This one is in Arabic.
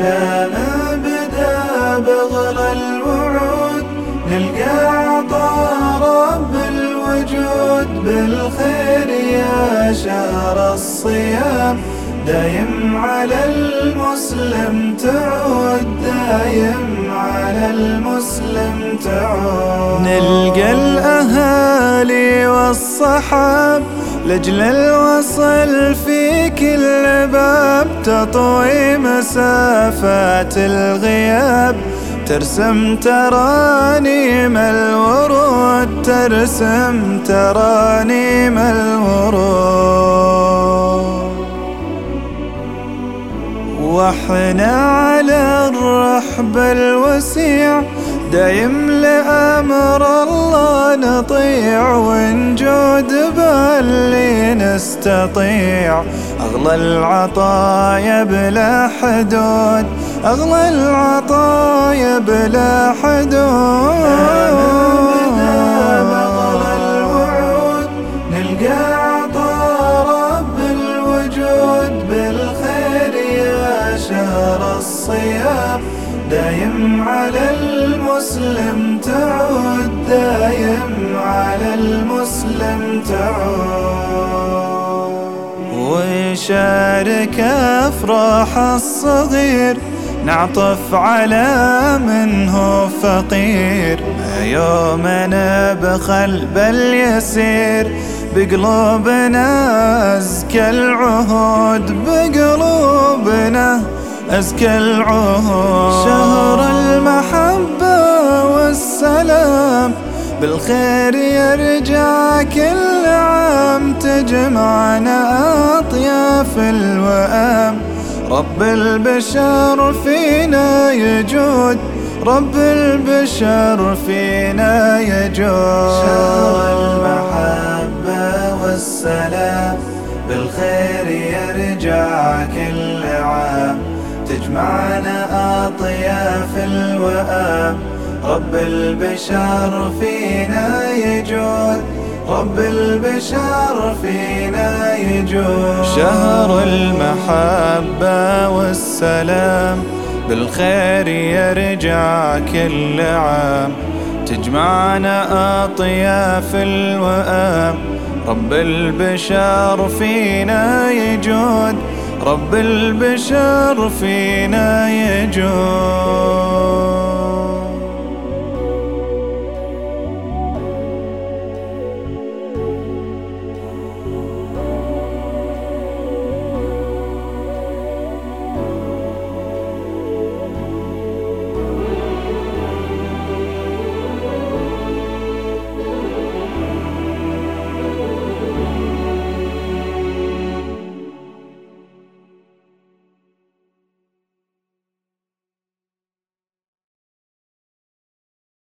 لا نبدا بغل الوعود نلقى عطا رب الوجود. بالخير يا شهر الصيام دايم على المسلم تعود دايم على المسلم تعود. نلقى الأهل والصحاب لجل الوصل في كل باب تطوي مسافات الغياب. ترسم ترانيم الورود ترسم ترانيم الورود. وإحنا على الرحب الوسيع دايم لأمر الله نطيع ونجود باللي نستطيع. أغلى العطايا بلا حدود أغلى العطايا بلا حدود. الصيام. دايم على المسلم تعود دايم على المسلم تعود. ويشارك أفراح الصغير نعطف على من هو فقير. يومنا بخل بل يسير بقلوبنا أزكى العهود بقلوبنا أزكى العهود شهر المحبة والسلام بالخير يرجع كل عام تجمعنا أطياف الوئام. رب البشر فينا يجود. رب البشر فينا يجود. شهر المحبة والسلام بالخير يرجع كل عام تجمعنا أطياف الوئام رب البشر فينا يجود. رب البشر فينا يجود. شهر المحبة والسلام بالخير يرجع كل عام. تجمعنا أطياف الوئام رب البشر فينا يجود. رب البشر فينا يجور